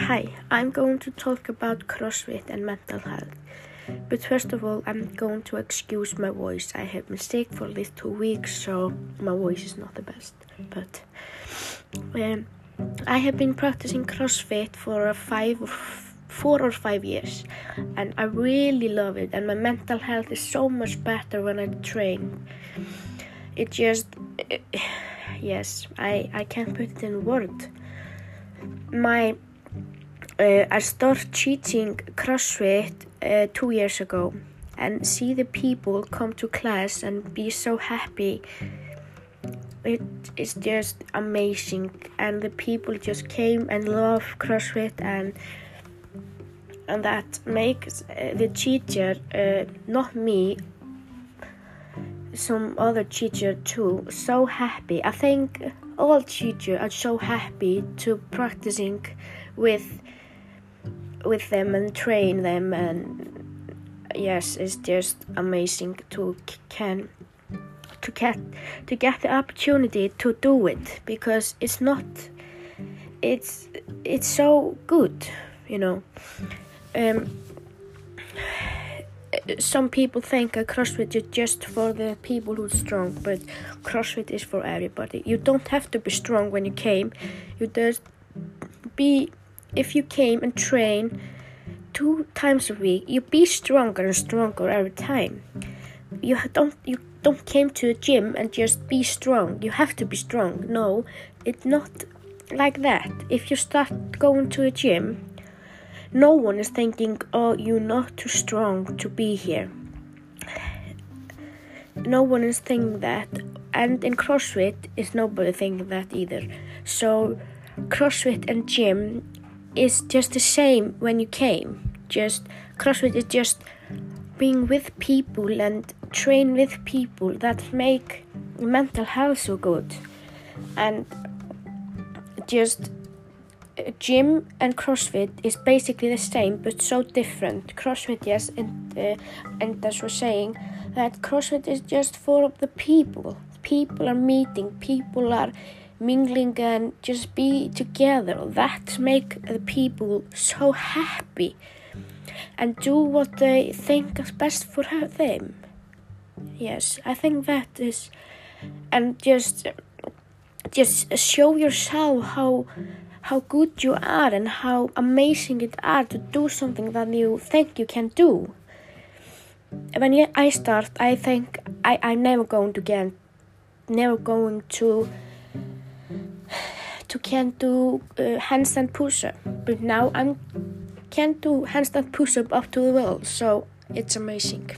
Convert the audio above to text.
Hi, I'm going to talk about CrossFit and mental health. But first of all, I'm going to excuse my voice. I have been sick for these two weeks, so my voice is not the best. But um, I have been practicing CrossFit for five, four or five years, and I really love it. And my mental health is so much better when I train. It just, yes, I I can't put it in words. My uh, I started teaching CrossFit uh, two years ago and see the people come to class and be so happy. It is just amazing, and the people just came and love CrossFit, and and that makes uh, the teacher, uh, not me, some other teacher too, so happy. I think all teachers are so happy to practicing with with them and train them and yes it's just amazing to can to get to get the opportunity to do it because it's not it's it's so good you know um some people think a CrossFit is just for the people who's strong, but CrossFit is for everybody. You don't have to be strong when you came. You just be if you came and train two times a week, you'd be stronger and stronger every time. You don't you don't came to a gym and just be strong. You have to be strong. No, it's not like that. If you start going to a gym, no one is thinking, "Oh, you're not too strong to be here." No one is thinking that, and in CrossFit, is nobody thinking that either. So, CrossFit and gym is just the same when you came. Just CrossFit is just being with people and train with people that make mental health so good. And just uh, gym and CrossFit is basically the same but so different. CrossFit, yes, and uh, and as we're saying that CrossFit is just for the people. People are meeting. People are mingling and just be together. That make the people so happy and do what they think is best for them. Yes, I think that is, and just just show yourself how how good you are and how amazing it are to do something that you think you can do. When I start, I think I I'm never going to get, never going to to can't do uh, handstand push-up. But now I can't do handstand push-up up to the wall so it's amazing